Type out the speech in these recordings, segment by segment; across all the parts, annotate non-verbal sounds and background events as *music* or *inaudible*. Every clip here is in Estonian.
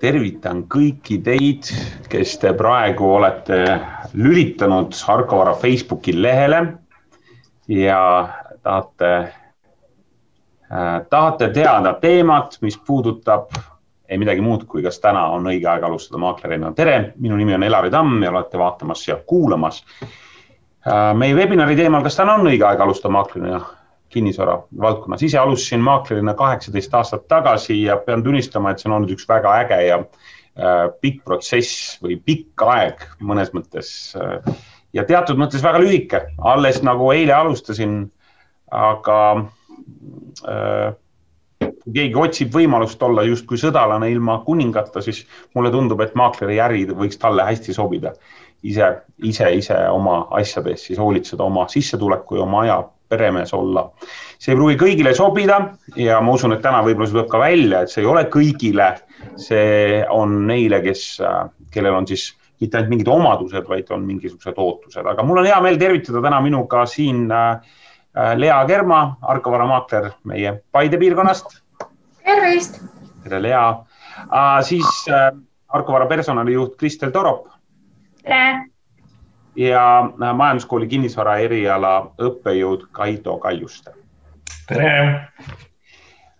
tervitan kõiki teid, kes te praegu olete lülitanud Harkovara Facebooki lehele ja tahate äh,, tahate teada teemat, mis puudutab ei midagi muud, kui kas täna on õige aeg alustada maaklerina. tere, minu nimi on Elari Tamm ja olete vaatamas ja kuulamas äh, meie webinari teemal, kas täna on õige aeg alustada maaklerina kinnisvara valdkonnas. ise alustasin maaklerina kaheksateist aastat tagasi ja pean tunnistama, et see on olnud üks väga äge ja äh, pikk protsess või pikk aeg mõnes mõttes äh, ja teatud mõttes väga lühike, alles nagu eile alustasin. aga äh, kui keegi otsib võimalust olla justkui sõdalane ilma kuningata, siis mulle tundub, et maakleri äri võiks talle hästi sobida. ise, ise, ise oma asjade eest siis hoolitseda, oma sissetuleku ja oma aja peremees olla. see ei pruugi kõigile sobida ja ma usun, et täna võib-olla see tuleb ka välja, et see ei ole kõigile. see on neile, kes, kellel on siis mitte ainult mingid omadused, vaid on mingisugused ootused, aga mul on hea meel tervitada täna minuga siin äh, Lea Kerma, Arkovara maakler meie Paide piirkonnast. tervist. tere, Lea uh,. siis uh, Arkovara personalijuht Kristel Torop. tere ja äh, majanduskooli kinnisvara eriala õppejõud Kaido Kaljuste. tere!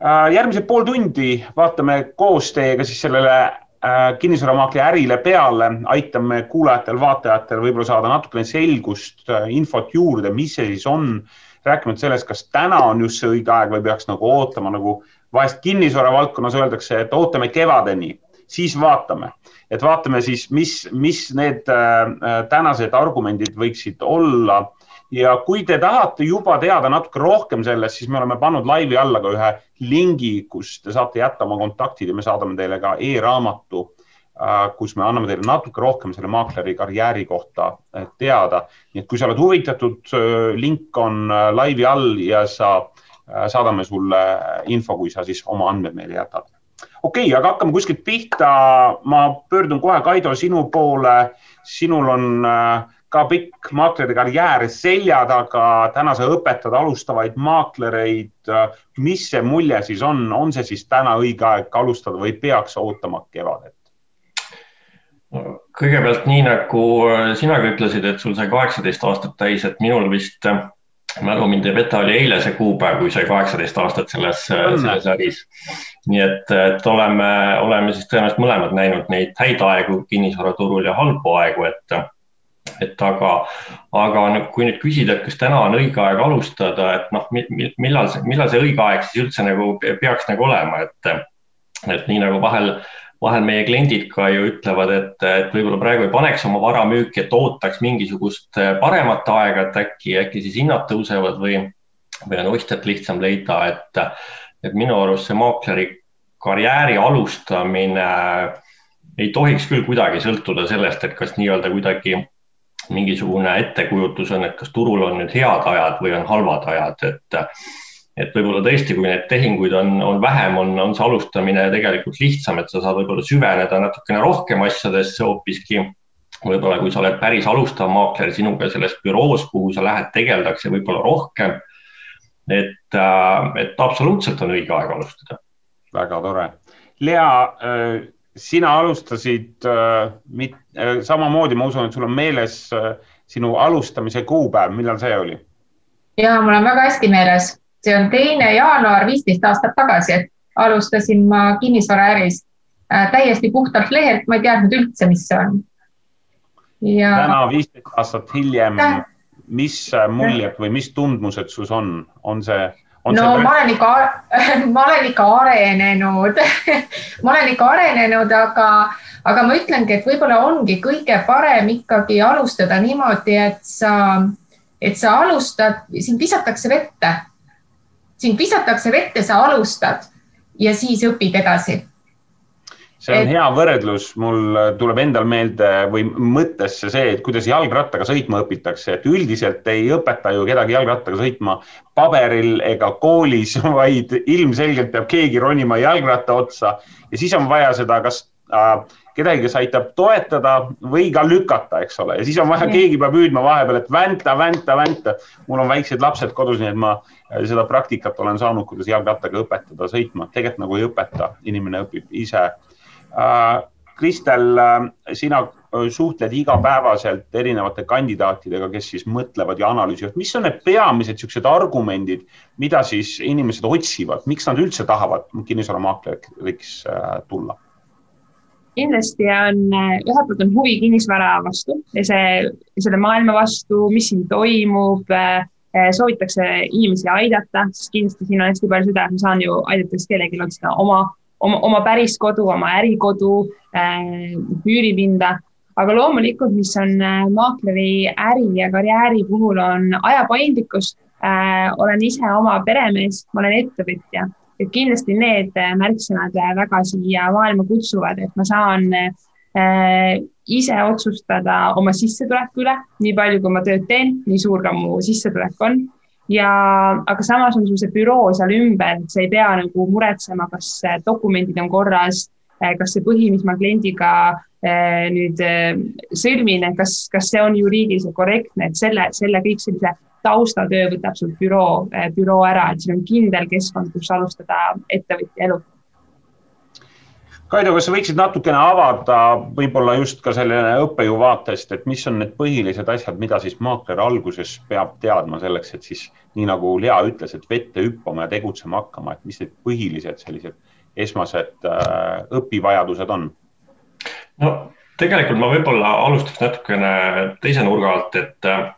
Äh, järgmised pool tundi vaatame koos teiega siis sellele äh, kinnisvaramaakli ärile peale, aitame kuulajatel-vaatajatel võib-olla saada natukene selgust, infot juurde, mis see siis on, rääkimata sellest, kas täna on just see õige aeg või peaks nagu ootama, nagu vahest kinnisvara valdkonnas öeldakse, et ootame kevadeni, siis vaatame et vaatame siis, mis, mis need äh, tänased argumendid võiksid olla. ja kui te tahate juba teada natuke rohkem sellest, siis me oleme pannud laivi alla ka ühe lingi, kus te saate jätta oma kontaktid ja me saadame teile ka e-raamatu äh,, kus me anname teile natuke rohkem selle maakleri karjääri kohta äh, teada. nii et kui sa oled huvitatud, link on laivi all ja sa, saadame sulle info, kui sa siis oma andmed meile jätad okei okay,, aga hakkame kuskilt pihta. ma pöördun kohe, Kaido, sinu poole. sinul on äh, ka pikk maakleri karjäär selja taga. täna sa õpetad alustavaid maaklereid. mis see mulje siis on, on see siis täna õige aeg alustada või peaks ootama kevadet? kõigepealt nii nagu sina ka ütlesid, et sul sai kaheksateist aastat täis, et minul vist mälu mind ei peta, oli eile see kuupäev, kui sai kaheksateist aastat selles, selles äris. nii et, et oleme, oleme siis tõenäoliselt mõlemad näinud neid häid aegu kinnisvaraturul ja halbu aegu, et, et aga, aga kui nüüd küsida, et kas täna on õige aeg alustada, et noh, millal, millal see õige aeg siis üldse nagu peaks nagu olema, et, et nii nagu vahel vahel meie kliendid ka ju ütlevad, et, et võib-olla praegu ei paneks oma vara müüki, et ootaks mingisugust äh, paremat aega, et äkki, äkki siis hinnad tõusevad või, või on ostjat lihtsam leida, et, et minu arust see maakleri karjääri alustamine ei tohiks küll kuidagi sõltuda sellest, et kas nii-öelda kuidagi mingisugune ettekujutus on, et kas turul on nüüd head ajad või on halvad ajad, et et võib-olla tõesti, kui neid tehinguid on, on vähem, on, on see alustamine tegelikult lihtsam, et sa saad võib-olla süveneda natukene rohkem asjadesse hoopiski. võib-olla kui sa oled päris alustav maakler, sinuga selles büroos, kuhu sa lähed, tegeldakse võib-olla rohkem. et, äh, et absoluutselt on õige aeg alustada. väga tore. Lea, äh, sina alustasid äh, samamoodi, ma usun, et sul on meeles sinu alustamise kuupäev, millal see oli? ja mul on väga hästi meeles see on teine jaanuar viisteist aastat tagasi, et alustasin ma kinnisvaraäris äh, täiesti puhtalt lehelt, ma ei teadnud üldse, mis see on. ja. täna viisteist aastat hiljem, mis muljed või mis tundmused sus on, on see? On no see... ma olen ikka, *laughs* ma olen ikka arenenud *laughs* ma olen ikka arenenud, aga, aga ma ütlengi, et võib-olla ongi kõige parem ikkagi alustada niimoodi, et sa, et sa alustad, sind visatakse vette sind visatakse vette, sa alustad ja siis õpid edasi. See on et... hea võrdlus, mul tuleb endal meelde või mõttesse see, et kuidas jalgrattaga sõitma õpitakse, et üldiselt ei õpeta ju kedagi jalgrattaga sõitma paberil ega koolis, *laughs* vaid ilmselgelt peab keegi ronima jalgratta otsa. Ja siis on vaja seda kas äh, kedagi, kes aitab toetada või ka lükata, eks ole, ja siis on vaja, keegi peab hüüdma vahepeal, et vänta, vänta, vänta. mul on väiksed lapsed kodus, nii et ma äh, seda praktikat olen saanud, kuidas jalgrattaga õpetada sõitma, tegelikult nagu ei õpeta, inimene õpib ise. Kristel, sina suhtled igapäevaselt erinevate kandidaatidega, kes siis mõtlevad ja analüüsivad, mis on need peamised niisugused argumendid, mida siis inimesed otsivad, miks nad üldse tahavad kinnisvaramaakleриks äh, tulla? Kindlasti on, äh, ühelt poolt on huvi kinnisvara vastu ja see, selle maailma vastu, mis siin toimub äh, soovitakse inimesi aidata, sest kindlasti siin on hästi palju seda, et ma saan ju aidata, kas kellelgi on seda oma, oma, oma päris kodu, oma ärikodu äh,, üüripinda aga loomulikult, mis on äh, maakleri äri ja karjääri puhul, on aja paindlikkus äh,. olen ise oma peremees, ma olen ettevõtja, et kindlasti need äh, märksõnad äh, väga siia maailma kutsuvad, et ma saan äh, ise otsustada oma sissetuleku üle, nii palju, kui ma tööd teen, nii suur ka mu sissetulek on. Ja, aga samas on sul see büroo seal ümber, sa ei pea nagu muretsema, kas dokumendid on korras, kas see põhi, mis ma kliendiga nüüd sõlmin, kas, kas see on juriidiliselt korrektne, et selle, selle kõik sellise taustatöö võtab sul büroo, äh, büroo ära, et siin on kindel keskkond, kus alustada ettevõtja elu. Kaido, kas sa võiksid natukene avada võib-olla just ka selle õppejõu vaatest, et mis on need põhilised asjad, mida siis maakler alguses peab teadma selleks, et siis nii nagu Lea ütles, et vette hüppama ja tegutsema hakkama, et mis need põhilised sellised esmased äh, õpivajadused on? no tegelikult ma võib-olla alustaks natukene teise nurga alt, et, et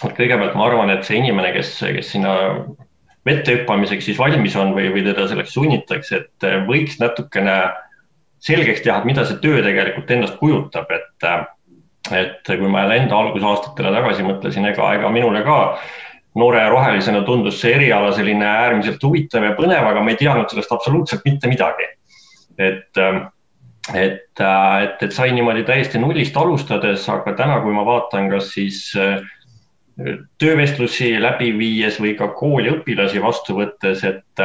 kõigepealt ma arvan, et see inimene, kes, kes sinna vette hüppamiseks siis valmis on või, või teda selleks sunnitakse, et võiks natukene selgeks teha, et mida see töö tegelikult endast kujutab, et, et kui ma enda algusaastatele tagasi mõtlesin, ega, ega minule ka noore rohelisena tundus see eriala selline äärmiselt huvitav ja põnev, aga ma ei teadnud sellest absoluutselt mitte midagi. et et, äh, et, et sai niimoodi täiesti nullist alustades, aga täna, kui ma vaatan, kas siis äh, töövestlusi läbi viies või ka kooli õpilasi vastu võttes, et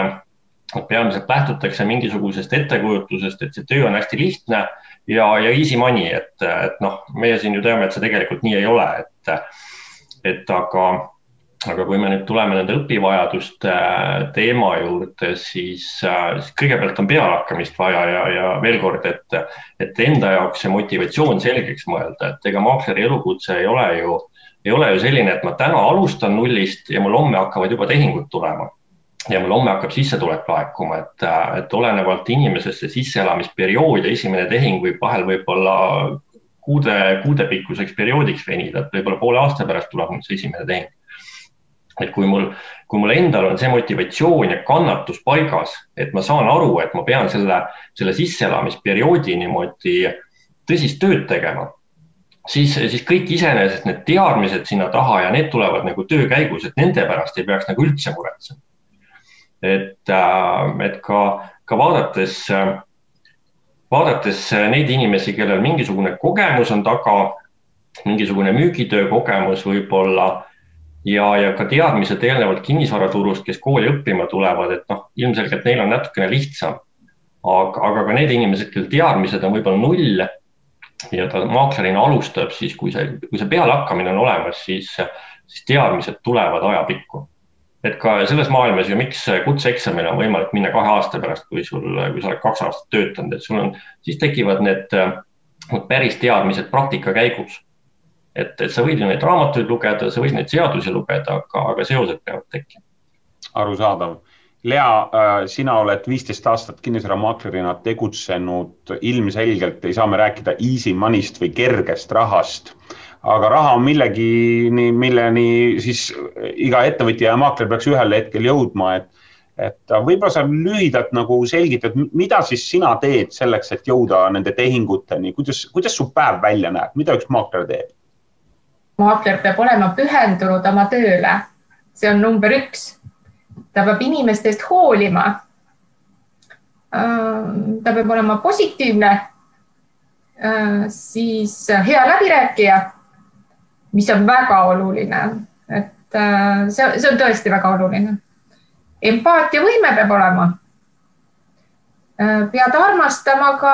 peamiselt lähtutakse mingisugusest ettekujutusest, et see töö on hästi lihtne ja, ja easy money, et, et noh, meie siin ju teame, et see tegelikult nii ei ole, et, et aga aga kui me nüüd tuleme nende õpivajaduste teema juurde, siis, siis kõigepealt on pealehakkamist vaja ja, ja veel kord, et, et enda jaoks see motivatsioon selgeks mõelda, et ega maakleri elukutse ei ole ju, ei ole ju selline, et ma täna alustan nullist ja mul homme hakkavad juba tehingud tulema. Ja mul homme hakkab sissetulek laekuma, et, et olenevalt inimesest see sisseelamisperiood ja esimene tehing võib vahel võib-olla kuude, kuudepikkuseks perioodiks venida, et võib-olla poole aasta pärast tuleb mul see esimene tehing. Et kui mul, kui mul endal on see motivatsioon ja kannatus paigas, et ma saan aru, et ma pean selle, selle sisseelamisperioodi niimoodi tõsist tööd tegema, siis, siis kõik iseenesest need teadmised sinna taha ja need tulevad nagu töö käigus, et nende pärast ei peaks nagu üldse muretsema. et, äh, et ka, ka vaadates, vaadates neid inimesi, kellel mingisugune kogemus on taga, mingisugune müügitöö kogemus võib-olla ja, ja ka teadmised eelnevalt kinnisvaraturust, kes kooli õppima tulevad, et noh, ilmselgelt neil on natukene lihtsam. aga, aga ka need inimesed, kel teadmised on võib-olla null ja ta maaklerina alustab, siis kui see, kui see pealehakkamine on olemas, siis, siis teadmised tulevad ajapikku. et ka selles maailmas ju, miks kutseeksamile on võimalik minna kahe aasta pärast, kui sul, kui sa oled kaks aastat töötanud, et sul on, siis tekivad need, need päris teadmised praktika käigus et, et sa võid ju neid raamatuid lugeda, sa võid neid seadusi lugeda, aga, aga seosed peavad tekkima. arusaadav. Lea, äh, sina oled viisteist aastat kinnisvaramaaklerina tegutsenud, ilmselgelt ei saa me rääkida easy money'st või kergest rahast, aga raha on millegini, milleni siis iga ettevõtja ja maakler peaks ühel hetkel jõudma, et et võib-olla sa lühidalt nagu selgitad, mida siis sina teed selleks, et jõuda nende tehinguteni, kuidas, kuidas su päev välja näeb, mida üks maakler teeb? maakler peab olema pühendunud oma tööle. see on number üks. Ta peab inimeste eest hoolima. Äh, ta peab olema positiivne. Äh, siis hea läbirääkija, mis on väga oluline, et äh, see, see on tõesti väga oluline. empaatiavõime peab olema. pead armastama ka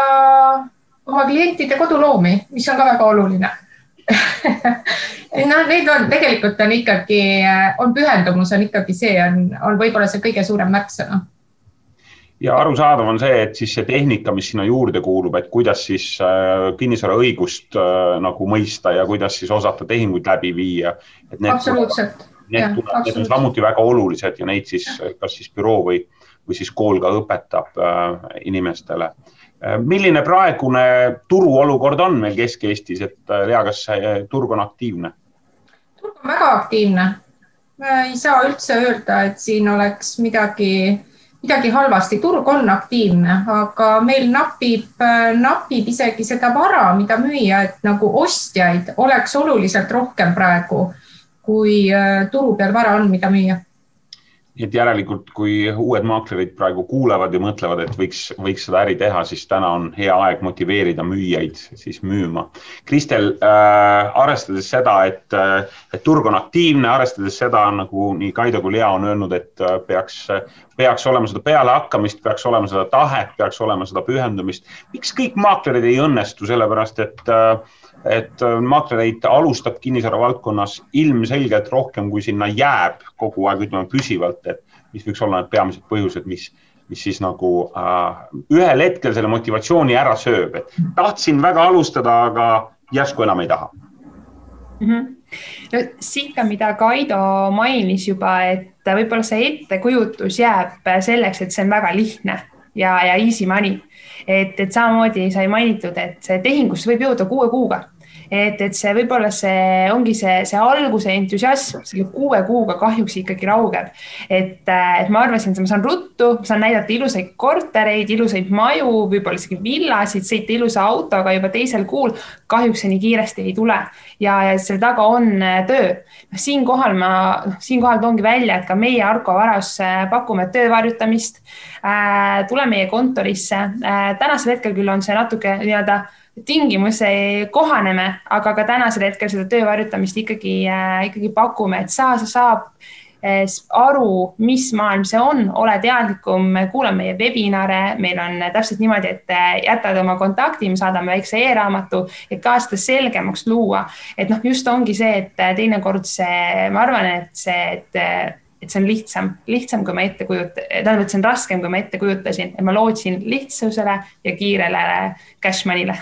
oma klientide koduloomi, mis on ka väga oluline *laughs* no neid on, tegelikult on ikkagi, on pühendumus on ikkagi see, on, on võib-olla see kõige suurem märksõna. ja arusaadav on see, et siis see tehnika, mis sinna juurde kuulub, et kuidas siis äh, kinnisvaraõigust äh, nagu mõista ja kuidas siis osata tehinguid läbi viia. absoluutselt. Need, need on samuti väga olulised ja neid siis kas siis büroo või, või siis kool ka õpetab äh, inimestele äh,. Milline praegune turuolukord on meil Kesk-Eestis, et äh, Lea, kas turg on aktiivne? turg on väga aktiivne. ei saa üldse öelda, et siin oleks midagi midagi halvasti, turg on aktiivne, aga meil napib, napib isegi seda vara, mida müüa, et nagu ostjaid oleks oluliselt rohkem praegu, kui äh, turu peal vara on, mida müüa et järelikult, kui uued maaklerid praegu kuulevad ja mõtlevad, et võiks, võiks seda äri teha, siis täna on hea aeg motiveerida müüjaid siis müüma. Kristel äh,, arvestades seda, et, äh, et turg on aktiivne, arvestades seda, nagu nii Kaido kui Lea on öelnud, et äh, peaks, peaks olema seda pealehakkamist, peaks olema seda tahet, peaks olema seda pühendumist. miks kõik maaklerid ei õnnestu, sellepärast et äh, et äh, maaklereid alustab kinnisvara valdkonnas ilmselgelt rohkem, kui sinna jääb kogu aeg, ütleme püsivalt, et mis võiks olla need peamised põhjused, mis, mis siis nagu äh, ühel hetkel selle motivatsiooni ära sööb, et tahtsin väga alustada, aga järsku enam ei taha mm. -hmm no siit ka, mida Kaido mainis juba, et võib-olla see ettekujutus jääb selleks, et see on väga lihtne ja, ja easy money. et, et samamoodi sai mainitud, et see tehingusse võib jõuda kuue kuuga et, et see võib-olla see ongi see, see alguse entusiasm selle kuue kuuga kahjuks ikkagi raugeb. et, et ma arvasin, et ma saan ruttu, saan näidata ilusaid kortereid, ilusaid maju, võib-olla isegi villasid, sõita ilusa autoga juba teisel kuul. kahjuks see nii kiiresti ei tule ja, ja selle taga on äh, töö. noh, siinkohal ma, noh, siinkohal toongi välja, et ka meie Arko Varas äh, pakume töövarjutamist äh,. tule meie kontorisse äh,. tänasel hetkel küll on see natuke nii-öelda tingimusi kohaneme, aga ka tänasel hetkel seda töövarjutamist ikkagi äh,, ikkagi pakume, et saa, sa saab äh, aru, mis maailm see on, ole teadlikum, kuula meie webinare, meil on täpselt niimoodi, et äh, jätad oma kontakti, me saadame väikse e-raamatu, et ka seda selgemaks luua. et noh, just ongi see, et teinekord see, ma arvan, et see, et et see on lihtsam, lihtsam, kui ma ette kujut-, tähendab, et see on raskem, kui ma ette kujutasin, et ma lootsin lihtsusele ja kiirele cash money'le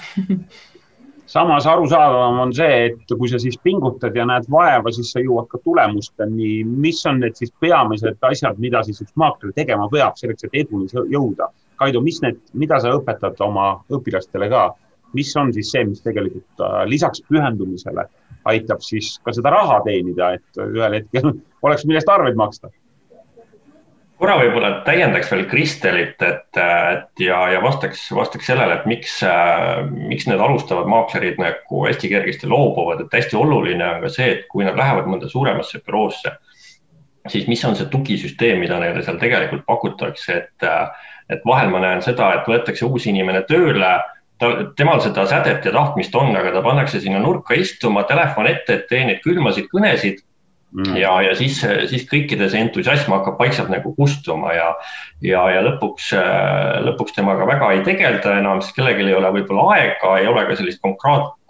samas arusaadavam on see, et kui sa siis pingutad ja näed vaeva, siis sa jõuad ka tulemusteni. mis on need siis peamised asjad, mida siis üks maakler tegema peab selleks, et eduni jõuda? Kaido, mis need, mida sa õpetad oma õpilastele ka, mis on siis see, mis tegelikult äh, lisaks pühendumisele aitab siis ka seda raha teenida, et ühel hetkel *laughs* oleks, millest arveid maksta. Korra võib-olla täiendaks veel Kristelit, et, et ja, ja vastaks, vastaks sellele, et miks, miks need alustavad maaklerid nagu hästi kergesti loobuvad, et hästi oluline on ka see, et kui nad lähevad mõnda suuremasse büroosse, siis mis on see tugisüsteem, mida neile seal tegelikult pakutakse, et, et vahel ma näen seda, et võetakse uus inimene tööle ta, temal seda sädet ja tahtmist on, aga ta pannakse sinna nurka istuma, telefon ette, et tee neid külmasid kõnesid. Mm. ja, ja siis, siis kõikide see entusiasm hakkab vaikselt nagu kustuma ja, ja, ja lõpuks, lõpuks temaga väga ei tegelda enam, sest kellelgi ei ole võib-olla aega, ei ole ka sellist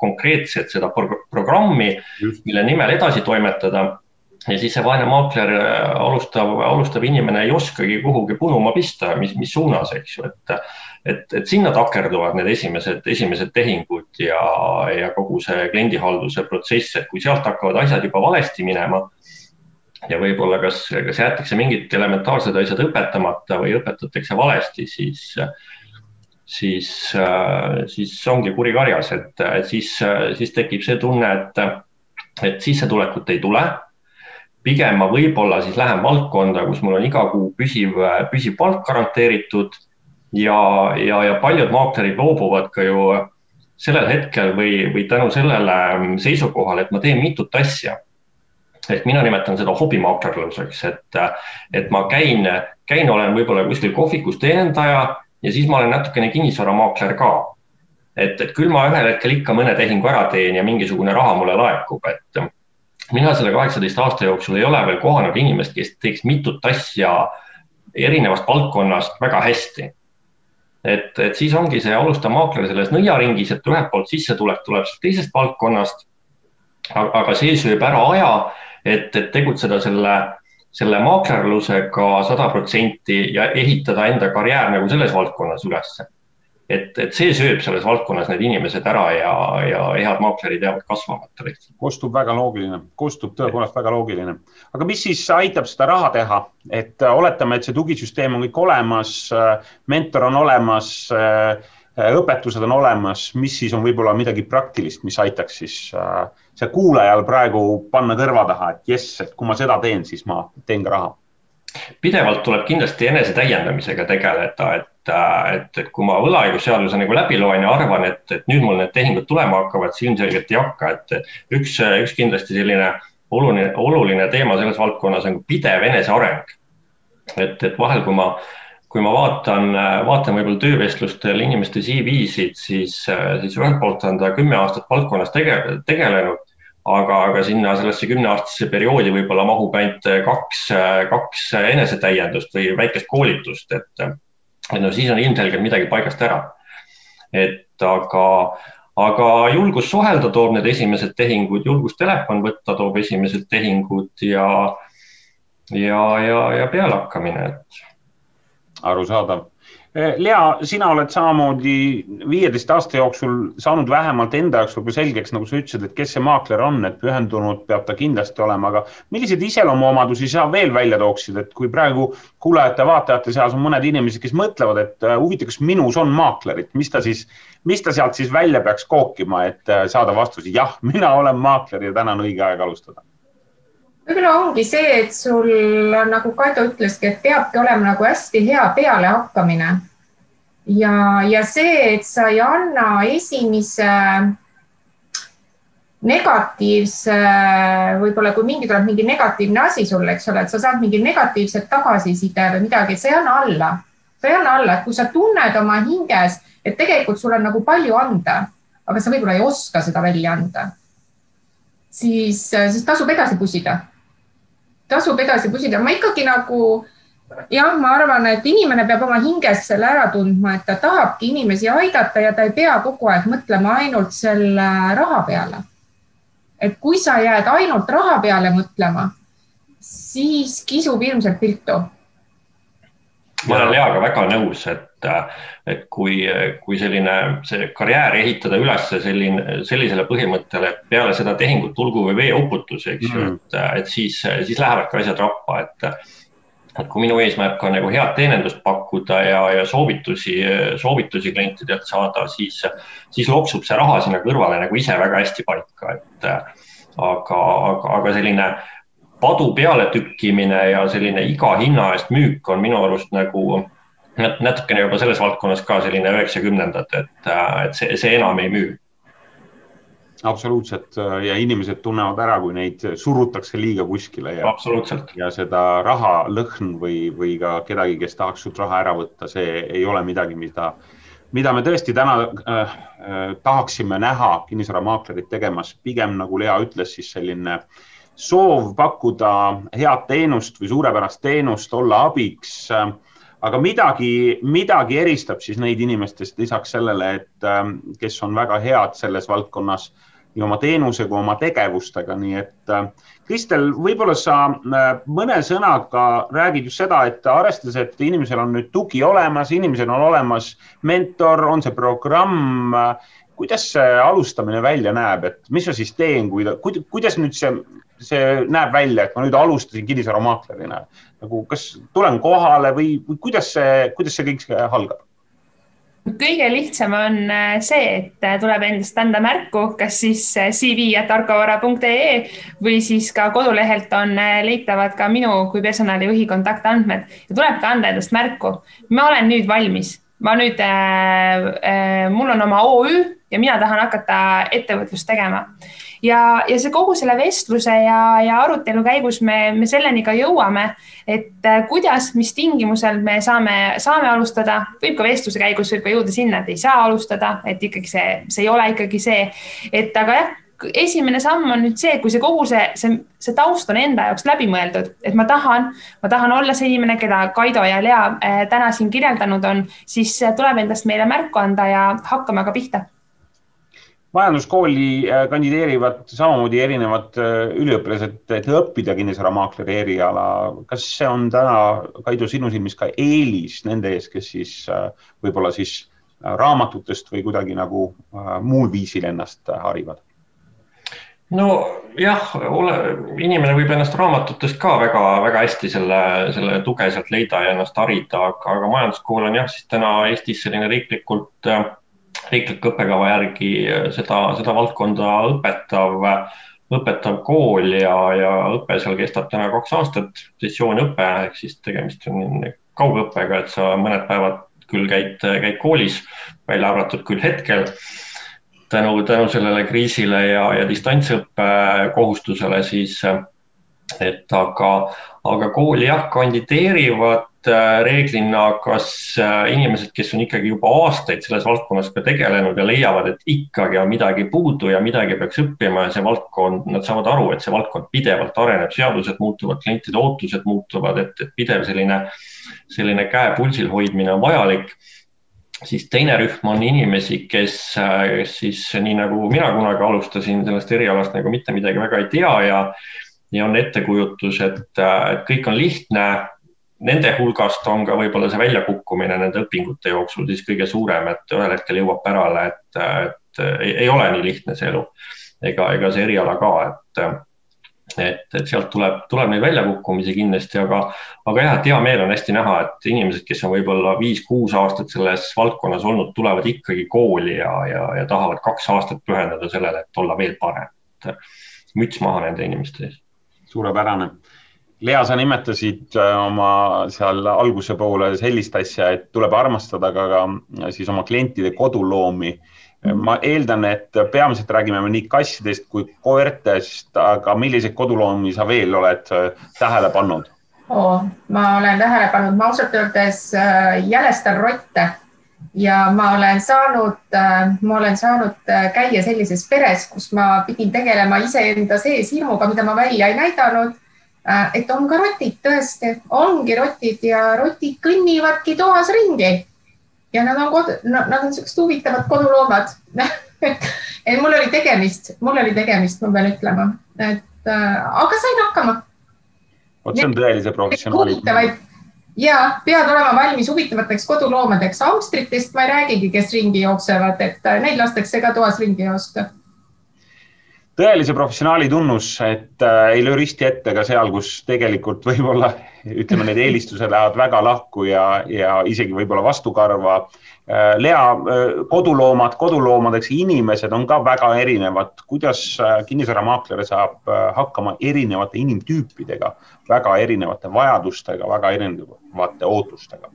konkreetset seda programmi, mille nimel edasi toimetada ja siis see vaene maakler, alustav, alustav inimene ei oskagi kuhugi punuma pista, mis, mis suunas, eks ju, et et, et sinna takerduvad need esimesed, esimesed tehingud ja, ja kogu see kliendihalduse protsess, et kui sealt hakkavad asjad juba valesti minema ja võib-olla kas, kas jäetakse mingid elementaarsed asjad õpetamata või õpetatakse valesti, siis, siis, siis ongi kuri karjas, et siis, siis tekib see tunne, et, et sissetulekut ei tule pigem ma võib-olla siis lähen valdkonda, kus mul on iga kuu püsiv, püsiv palk garanteeritud ja, ja, ja paljud maaklerid loobuvad ka ju sellel hetkel või, või tänu sellele seisukohale, et ma teen mitut asja. ehk mina nimetan seda hobimaaklerluseks, et, et ma käin, käin, olen võib-olla kuskil kohvikus teenindaja ja siis ma olen natukene kinnisvaramaakler ka. et, et küll ma ühel hetkel ikka mõne tehingu ära teen ja mingisugune raha mulle laekub, et mina selle kaheksateist aasta jooksul ei ole veel kohanud inimest, kes teeks mitut asja erinevast valdkonnast väga hästi et, et siis ongi see alustav maakler selles nõiaringis, et ühelt poolt sissetulek tuleb teisest valdkonnast. aga see sööb ära aja, et, et tegutseda selle, selle maaklerlusega sada protsenti ja ehitada enda karjäär nagu selles valdkonnas ülesse. Et, et see sööb selles valdkonnas need inimesed ära ja, ja head maaklerid jäävad kasvamata lihtsalt. kostub väga loogiline, kostub tõepoolest väga loogiline. aga mis siis aitab seda raha teha, et oletame, et see tugisüsteem on kõik olemas, mentor on olemas õpetused on olemas, mis siis on võib-olla midagi praktilist, mis aitaks siis äh, see kuulajal praegu panna kõrva taha, et jess, et kui ma seda teen, siis ma teen ka raha pidevalt tuleb kindlasti enesetäiendamisega tegeleda, et, et, et kui ma võlaõigusseaduse nagu läbi loen ja arvan, et, et nüüd mul need tehingud tulema hakkavad, siis ilmselgelt ei hakka, et üks, üks kindlasti selline oluline, oluline teema selles valdkonnas on pidev eneseareng. et, et vahel, kui ma, kui ma vaatan, vaatan võib-olla töövestlustel inimeste CV-sid, siis, siis ühelt poolt on ta kümme aastat valdkonnas tege, tegelenud aga, aga sinna sellesse kümneaastasesse perioodi võib-olla mahub ainult kaks, kaks enesetäiendust või väikest koolitust, et no siis on ilmselgelt midagi paigast ära. et aga, aga julgus suhelda toob need esimesed tehingud, julgus telefon võtta toob esimesed tehingud ja, ja, ja, ja pealehakkamine, et. arusaadav Lea, sina oled samamoodi viieteist aasta jooksul saanud vähemalt enda jaoks võib-olla selgeks, nagu sa ütlesid, et kes see maakler on, et pühendunud peab ta kindlasti olema, aga milliseid iseloomuomadusi sa veel välja tooksid, et kui praegu kuulajate-vaatajate seas on mõned inimesed, kes mõtlevad, et äh, huvitav, kas minus on maaklerit, mis ta siis, mis ta sealt siis välja peaks kookima, et äh, saada vastuseid, jah, mina olen maakler ja täna on õige aeg alustada võib-olla ongi see, et sul nagu Kaido ütleski, et peabki olema nagu hästi hea pealehakkamine. ja, ja see, et sa ei anna esimese negatiivse, võib-olla kui mingi tuleb mingi negatiivne asi sulle, eks ole, et sa saad mingi negatiivset tagasiside või midagi, sa ei anna alla, sa ei anna alla, et kui sa tunned oma hinges, et tegelikult sul on nagu palju anda, aga sa võib-olla ei oska seda välja anda, siis, siis tasub edasi pusida tasub edasi pusida, ma ikkagi nagu jah, ma arvan, et inimene peab oma hinges selle ära tundma, et ta tahabki inimesi aidata ja ta ei pea kogu aeg mõtlema ainult selle raha peale. et kui sa jääd ainult raha peale mõtlema, siis kisub ilmselt viltu. ma olen Leaga väga nõus, et et kui, kui selline, see karjäär ehitada üles selline, sellisele põhimõttele, et peale seda tehingut tulgu või veeuputus, eks ju mm., et, et siis, siis lähevadki asjad rappa, et et kui minu eesmärk on nagu head teenindust pakkuda ja, ja soovitusi, soovitusi klientidelt saada, siis, siis loksub see raha sinna kõrvale nagu ise väga hästi paika, et aga, aga, aga selline padu peale tükkimine ja selline iga hinna eest müük on minu arust nagu natukene juba selles valdkonnas ka selline üheksakümnendad, et, et see, see enam ei müü. absoluutselt ja inimesed tunnevad ära, kui neid surutakse liiga kuskile ja. absoluutselt. ja seda raha lõhn või, või ka kedagi, kes tahaks sult raha ära võtta, see ei ole midagi, mida, mida me tõesti täna äh, äh, tahaksime näha kinnisvaramaaklerit tegemas, pigem nagu Lea ütles, siis selline soov pakkuda head teenust või suurepärast teenust, olla abiks äh, aga midagi, midagi eristab siis neid inimestest lisaks sellele, et ähm, kes on väga head selles valdkonnas nii oma teenuse kui oma tegevustega, nii et äh, Kristel, võib-olla sa äh, mõne sõnaga räägid just seda, et arvestades, et inimesel on nüüd tugi olemas, inimesel on olemas mentor, on see programm, äh, kuidas see alustamine välja näeb, et mis ma siis teen, kui, kuidas nüüd see, see näeb välja, et ma nüüd alustasin kinnisvaramaaklerina nagu kas tulen kohale või, või kuidas see, kuidas see kõik algab? kõige lihtsam on äh, see, et äh, tuleb endast anda märku, kas siis äh, cv.tarkavara.ee või siis ka kodulehelt on leitavad ka minu kui personalijuhi kontaktandmed ja tuleb ka anda endast märku. ma olen nüüd valmis, ma nüüd äh,, äh, mul on oma OÜ ja mina tahan hakata ettevõtlust tegema. Ja, ja see kogu selle vestluse ja, ja arutelu käigus me, me selleni ka jõuame, et äh, kuidas, mis tingimusel me saame, saame alustada, võib ka vestluse käigus võib ka jõuda sinna, et ei saa alustada, et ikkagi see, see ei ole ikkagi see, et aga jah esimene samm on nüüd see, kui see kogu see, see, see taust on enda jaoks läbi mõeldud, et ma tahan, ma tahan olla see inimene, keda Kaido ja Lea äh, täna siin kirjeldanud on, siis tuleb endast meile märku anda ja hakkame ka pihta majanduskooli äh, kandideerivad samamoodi erinevad äh, üliõpilased, et õppida kinnisvaramaakleri eriala. kas see on täna, Kaido, sinu silmis ka eelis nende ees, kes siis äh, võib-olla siis raamatutest või kuidagi nagu muul viisil ennast harivad? nojah, ole, inimene võib ennast raamatutest ka väga-väga hästi selle, selle tuge sealt leida ja ennast harida, aga, aga majanduskool on jah, siis täna Eestis selline riiklikult äh, riikliku õppekava järgi seda, seda valdkonda õpetav, õpetav kool ja, ja õpe seal kestab täna kaks aastat, sessiooniõpe ehk siis tegemist on kaugõppega, et sa mõned päevad küll käid, käid koolis, välja arvatud küll hetkel. Tänu, tänu sellele kriisile ja, ja distantsõppe kohustusele siis, et aga, aga kooli jah, kandideerivad Äh, reeglina, kas äh, inimesed, kes on ikkagi juba aastaid selles valdkonnas ka tegelenud ja leiavad, et ikkagi on midagi puudu ja midagi peaks õppima ja see valdkond, nad saavad aru, et see valdkond pidevalt areneb, seadused muutuvad, klientide ootused muutuvad, et, et pidev selline, selline käe pulsil hoidmine on vajalik siis teine rühm on inimesi, kes, äh, kes siis nii nagu mina kunagi alustasin sellest erialast nagu mitte midagi väga ei tea ja ja on ettekujutus, et, et kõik on lihtne, nende hulgast on ka võib-olla see väljakukkumine nende õpingute jooksul siis kõige suurem, et ühel hetkel jõuab pärale, et, et ei, ei ole nii lihtne see elu ega, ega see eriala ka, et et, et sealt tuleb, tuleb neid väljakukkumisi kindlasti, aga, aga jah, et hea meel on hästi näha, et inimesed, kes on võib-olla viis-kuus aastat selles valdkonnas olnud, tulevad ikkagi kooli ja, ja, ja tahavad kaks aastat pühendada sellele, et olla veel parem. müts maha nende inimeste ees. suurepärane Lea, sa nimetasid äh, oma seal alguse poole sellist asja, et tuleb armastada ka, ka äh, siis oma klientide koduloomi. ma eeldan, et peamiselt räägime me nii kassidest kui koertest, aga milliseid koduloomi sa veel oled äh, tähele pannud oh,? ma olen tähele pannud, ma ausalt öeldes jälestan rotte ja ma olen saanud, ma olen saanud käia sellises peres, kus ma pidin tegelema iseenda sees hirmuga, mida ma välja ei näidanud et on ka rotid tõesti, ongi rotid ja rotid kõnnivadki toas ringi. ja nad on kod-, nad on siuksed huvitavad koduloomad *laughs* et mul oli tegemist, mul oli tegemist, ma pean ütlema, et äh, aga sain hakkama. vot see on tõelise professionaali. ja pead olema valmis huvitavateks koduloomadeks. hamstritest ma ei räägigi, kes ringi jooksevad, et äh, neid lastakse ka toas ringi joosta tõelise professionaali tunnus, et äh, ei löö risti ette ka seal, kus tegelikult *laughs* võib-olla ütleme, need eelistused lähevad väga lahku ja, ja isegi võib-olla vastukarva äh,. Lea, äh, koduloomad koduloomadeks, inimesed on ka väga erinevad. kuidas äh, kinnisvaramaakler saab äh, hakkama erinevate inimtüüpidega, väga erinevate vajadustega, väga erinevate ootustega?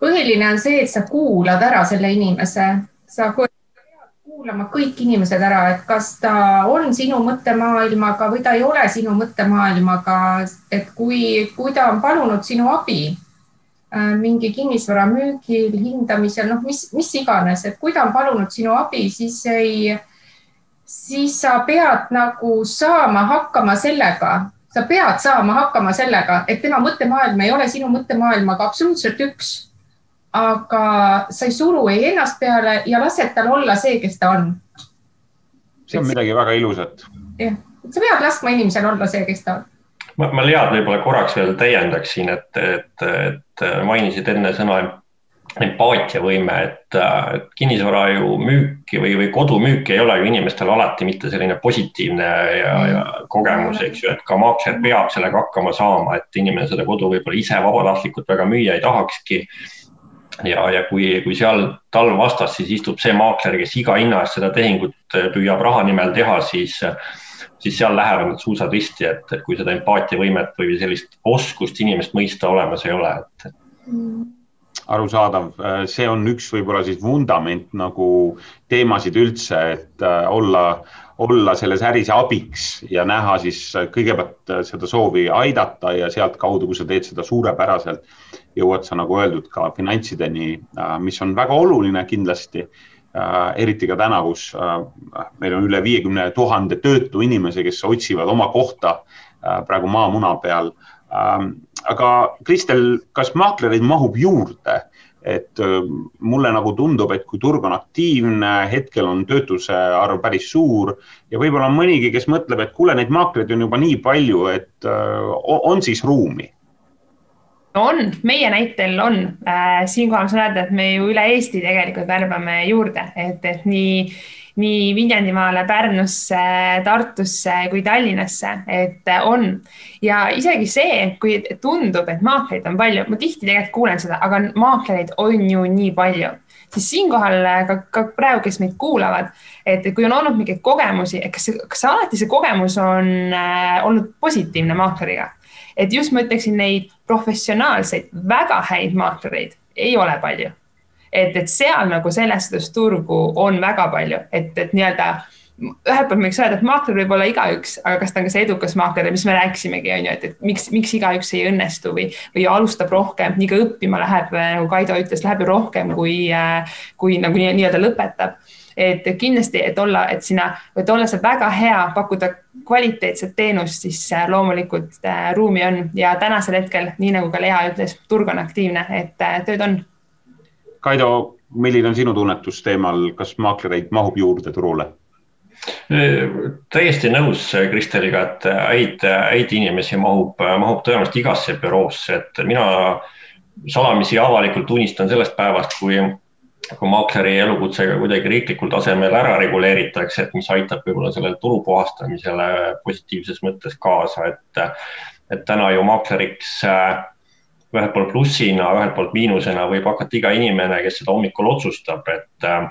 põhiline on see, et sa kuulad ära selle inimese, sa kuulama kõik inimesed ära, et kas ta on sinu mõttemaailmaga või ta ei ole sinu mõttemaailmaga, et kui, kui ta on palunud sinu abi äh, mingi kinnisvara müügil, hindamisel, noh, mis, mis iganes, et kui ta on palunud sinu abi, siis ei, siis sa pead nagu saama hakkama sellega, sa pead saama hakkama sellega, et tema mõttemaailm ei ole sinu mõttemaailmaga absoluutselt üks aga sa ei suru ei ennast peale ja lased tal olla see, kes ta on. see on midagi väga ilusat. jah, sa pead laskma inimesel olla see, kes ta on. ma, ma Lead võib-olla korraks veel täiendaksin, et, et, et mainisid enne sõna empaatiavõime, et, et kinnisvara ju müüki või, või kodumüük ei ole ju inimestel alati mitte selline positiivne ja, ja kogemus, eks ju, et ka maakler peab sellega hakkama saama, et inimene seda kodu võib-olla ise vabatahtlikult väga müüa ei tahakski ja, ja kui, kui seal tal vastas, siis istub see maakler, kes iga hinna eest seda tehingut äh, püüab raha nimel teha, siis, siis seal lähevad need suusad risti, et kui seda empaatiavõimet või sellist oskust inimest mõista olemas ei ole, et arusaadav, äh, see on üks võib-olla siis vundament nagu teemasid üldse, et äh, olla, olla selles äris abiks ja näha siis kõigepealt seda soovi aidata ja sealtkaudu, kui sa teed seda suurepäraselt jõuad sa, nagu öeldud, ka finantsideni, äh, mis on väga oluline kindlasti. Äh, eriti ka täna, kus äh, meil on üle viiekümne tuhande töötu inimese, kes otsivad oma kohta praegu maamuna peal. Ähm, aga Kristel, kas maaklereid mahub juurde et mulle nagu tundub, et kui turg on aktiivne, hetkel on töötuse arv päris suur ja võib-olla on mõnigi, kes mõtleb, et kuule, neid maakleid on juba nii palju, et on siis ruumi on, meie näitel on äh,. siinkohal saan öelda, et me ju üle Eesti tegelikult värbame juurde, et, et nii, nii Viljandimaale, Pärnusse, Tartusse kui Tallinnasse, et äh, on. ja isegi see, kui tundub, et maakleid on palju, ma tihti tegelikult kuulen seda, aga maakleid on ju nii palju siis siinkohal äh, ka, ka praegu, kes meid kuulavad, et kui on olnud mingeid kogemusi, kas, kas alati see kogemus on äh, olnud positiivne maakleriga? et just ma ütleksin neid professionaalseid, väga häid maaklereid ei ole palju. Et, et seal nagu selles suhtes turgu on väga palju, et, et nii-öelda ühelt poolt võiks öelda, et maakler võib olla igaüks, aga kas ta on ka see edukas maakler, mis me rääkisimegi, on ju, et, et miks, miks igaüks ei õnnestu või, või alustab rohkem, nii ka õppima läheb, nagu Kaido ütles, läheb ju rohkem, kui, kui nagu nii-öelda lõpetab et kindlasti, et olla, et sina, et olla see väga hea, pakkuda kvaliteetset teenust, siis äh, loomulikult äh, ruumi on ja tänasel hetkel, nii nagu ka Lea ütles, turg on aktiivne, et äh, tööd on. Kaido, milline on sinu tunnetus teemal, kas maaklereid mahub juurde turule? täiesti nõus Kristeliga, et häid, häid inimesi mahub, mahub tõenäoliselt igasse büroosse, et mina salamisi avalikult tunnistan sellest päevast, kui kui maakleri elukutsega kuidagi riiklikul tasemel ära reguleeritakse, et mis aitab võib-olla sellele turu puhastamisele positiivses mõttes kaasa, et, et täna ju maakleriks äh, ühelt poolt plussina, ühelt poolt miinusena võib hakata iga inimene, kes seda hommikul otsustab, et äh,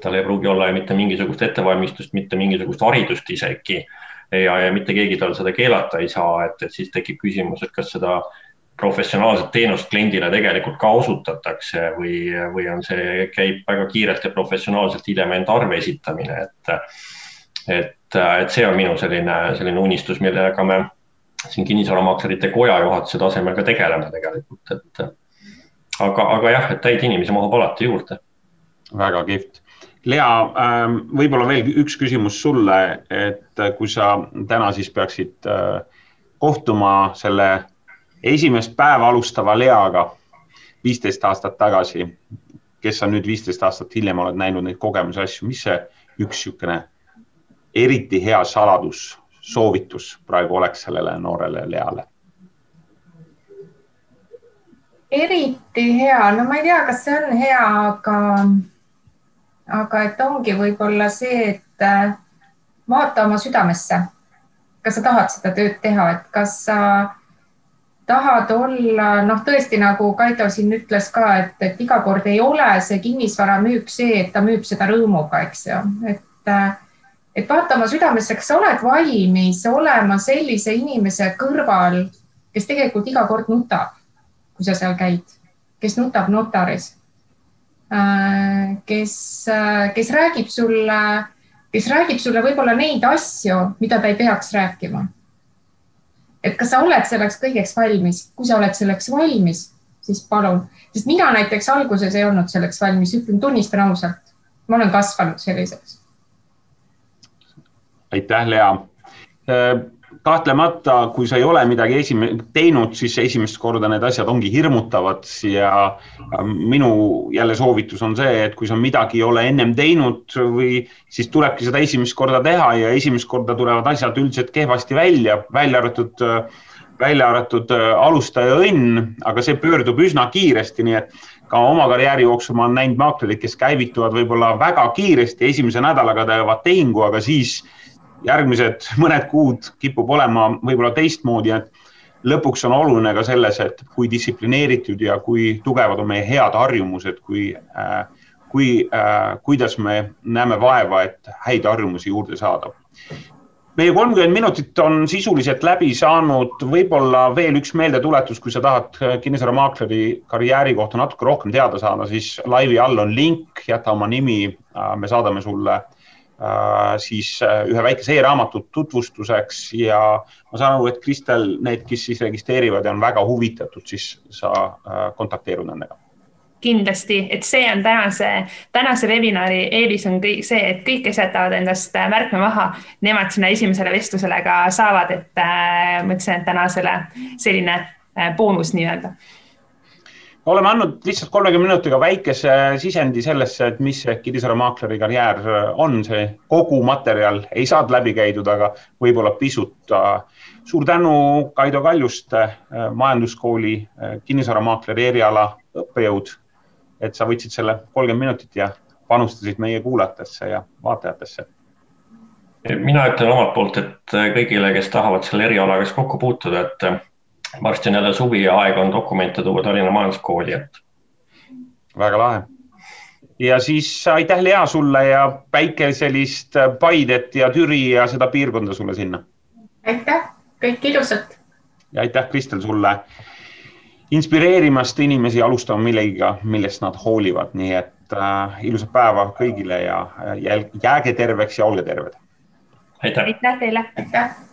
tal ei pruugi olla mitte mingisugust ettevalmistust, mitte mingisugust haridust isegi. Ja, ja mitte keegi tal seda keelata ei saa, et, et siis tekib küsimus, et kas seda professionaalset teenust kliendile tegelikult ka osutatakse või, või on see, käib väga kiirelt ja professionaalselt hiljem enda arve esitamine, et, et, et see on minu selline, selline unistus, millega me siin kinnisvaramaklerite koja juhatuse tasemel ka tegeleme tegelikult, et aga, aga jah, et häid inimesi mahub alati juurde. väga kihvt. Lea, ähm, võib-olla veel üks küsimus sulle, et kui sa täna siis peaksid äh, kohtuma selle esimest päeva alustava Leaga viisteist aastat tagasi, kes sa nüüd viisteist aastat hiljem oled näinud neid kogemusi, asju, mis see üks niisugune eriti hea saladus, soovitus praegu oleks sellele noorele Leale? eriti hea, no ma ei tea, kas see on hea, aga, aga et ongi võib-olla see, et äh, vaata oma südamesse. kas sa tahad seda tööd teha, et kas sa tahad olla, noh, tõesti nagu Kaido siin ütles ka, et, et iga kord ei ole see kinnisvaramüük see, et ta müüb seda rõõmuga, eks ju, et, et vaata oma südamesse, kas sa oled valmis olema sellise inimese kõrval, kes tegelikult iga kord nutab, kui sa seal käid, kes nutab notaris, kes, kes räägib sulle, kes räägib sulle võib-olla neid asju, mida ta ei peaks rääkima. Et kas sa oled selleks kõigeks valmis, kui sa oled selleks valmis, siis palun, sest mina näiteks alguses ei olnud selleks valmis, ütlen, tunnistan ausalt, ma olen kasvanud selliseks. Aitäh, Lea. Äh, kahtlemata, kui sa ei ole midagi esime-, teinud, siis esimest korda need asjad ongi hirmutavad ja minu jälle soovitus on see, et kui sa midagi ei ole ennem teinud või siis tulebki seda esimest korda teha ja esimest korda tulevad asjad üldiselt kehvasti välja, välja arvatud, välja arvatud äh, alustaja õnn, aga see pöördub üsna kiiresti, nii et ka oma karjääri jooksul ma olen näinud maaklerid, kes käivituvad võib-olla väga kiiresti, esimese nädalaga teevad tehingu, aga siis järgmised *laughs* mõned kuud kipub olema võib-olla teistmoodi, et lõpuks on oluline ka selles, et kui distsiplineeritud ja kui tugevad on meie head harjumused, kui äh,, kui äh,, kuidas me näeme vaeva, et häid harjumusi juurde saada. meie kolmkümmend minutit on sisuliselt läbi saanud, võib-olla veel üks meeldetuletus, kui sa tahad kinnisvaramaakleri karjääri kohta natuke rohkem teada saada, siis laivi all on link, jäta oma nimi, äh, me saadame sulle äh, Äh, siis äh, ühe väikese e-raamatu tutvustuseks ja ma saan aru, et Kristel, need, kes siis registreerivad ja on väga huvitatud, siis sa äh, kontakteerud nendega. Kindlasti, et see on tänase, tänase webinari eelis on kõik see, et kõik, kes jätavad endast märkme maha, nemad sinna esimesele vestlusele ka saavad, et äh, ma ütlesin, et tänasele selline äh, boonus nii-öelda oleme andnud lihtsalt kolmekümne minutiga väikese sisendi sellesse, et mis see kinnisvaramaakleri karjäär on, see kogu materjal ei saanud läbi käidud, aga võib-olla pisut. suur tänu, Kaido Kaljuste, majanduskooli kinnisvaramaakleri eriala õppejõud, et sa võtsid selle kolmkümmend minutit ja panustasid meie kuulajatesse ja vaatajatesse mina ütlen omalt poolt, et kõigile, kes tahavad selle erialaga kokku puutuda, et varsti on jälle suvi ja aeg on dokumente tuua Tallinna Majanduskooli, et. väga lahe. ja siis aitäh, Lea, sulle ja päikeselist Paidet ja Türi ja seda piirkonda sulle sinna. aitäh, kõike ilusat. ja aitäh, Kristel, sulle inspireerimast inimesi alustama millegiga, millest nad hoolivad, nii et äh, ilusat päeva kõigile ja äh, jääge terveks ja olge terved. aitäh. aitäh teile. aitäh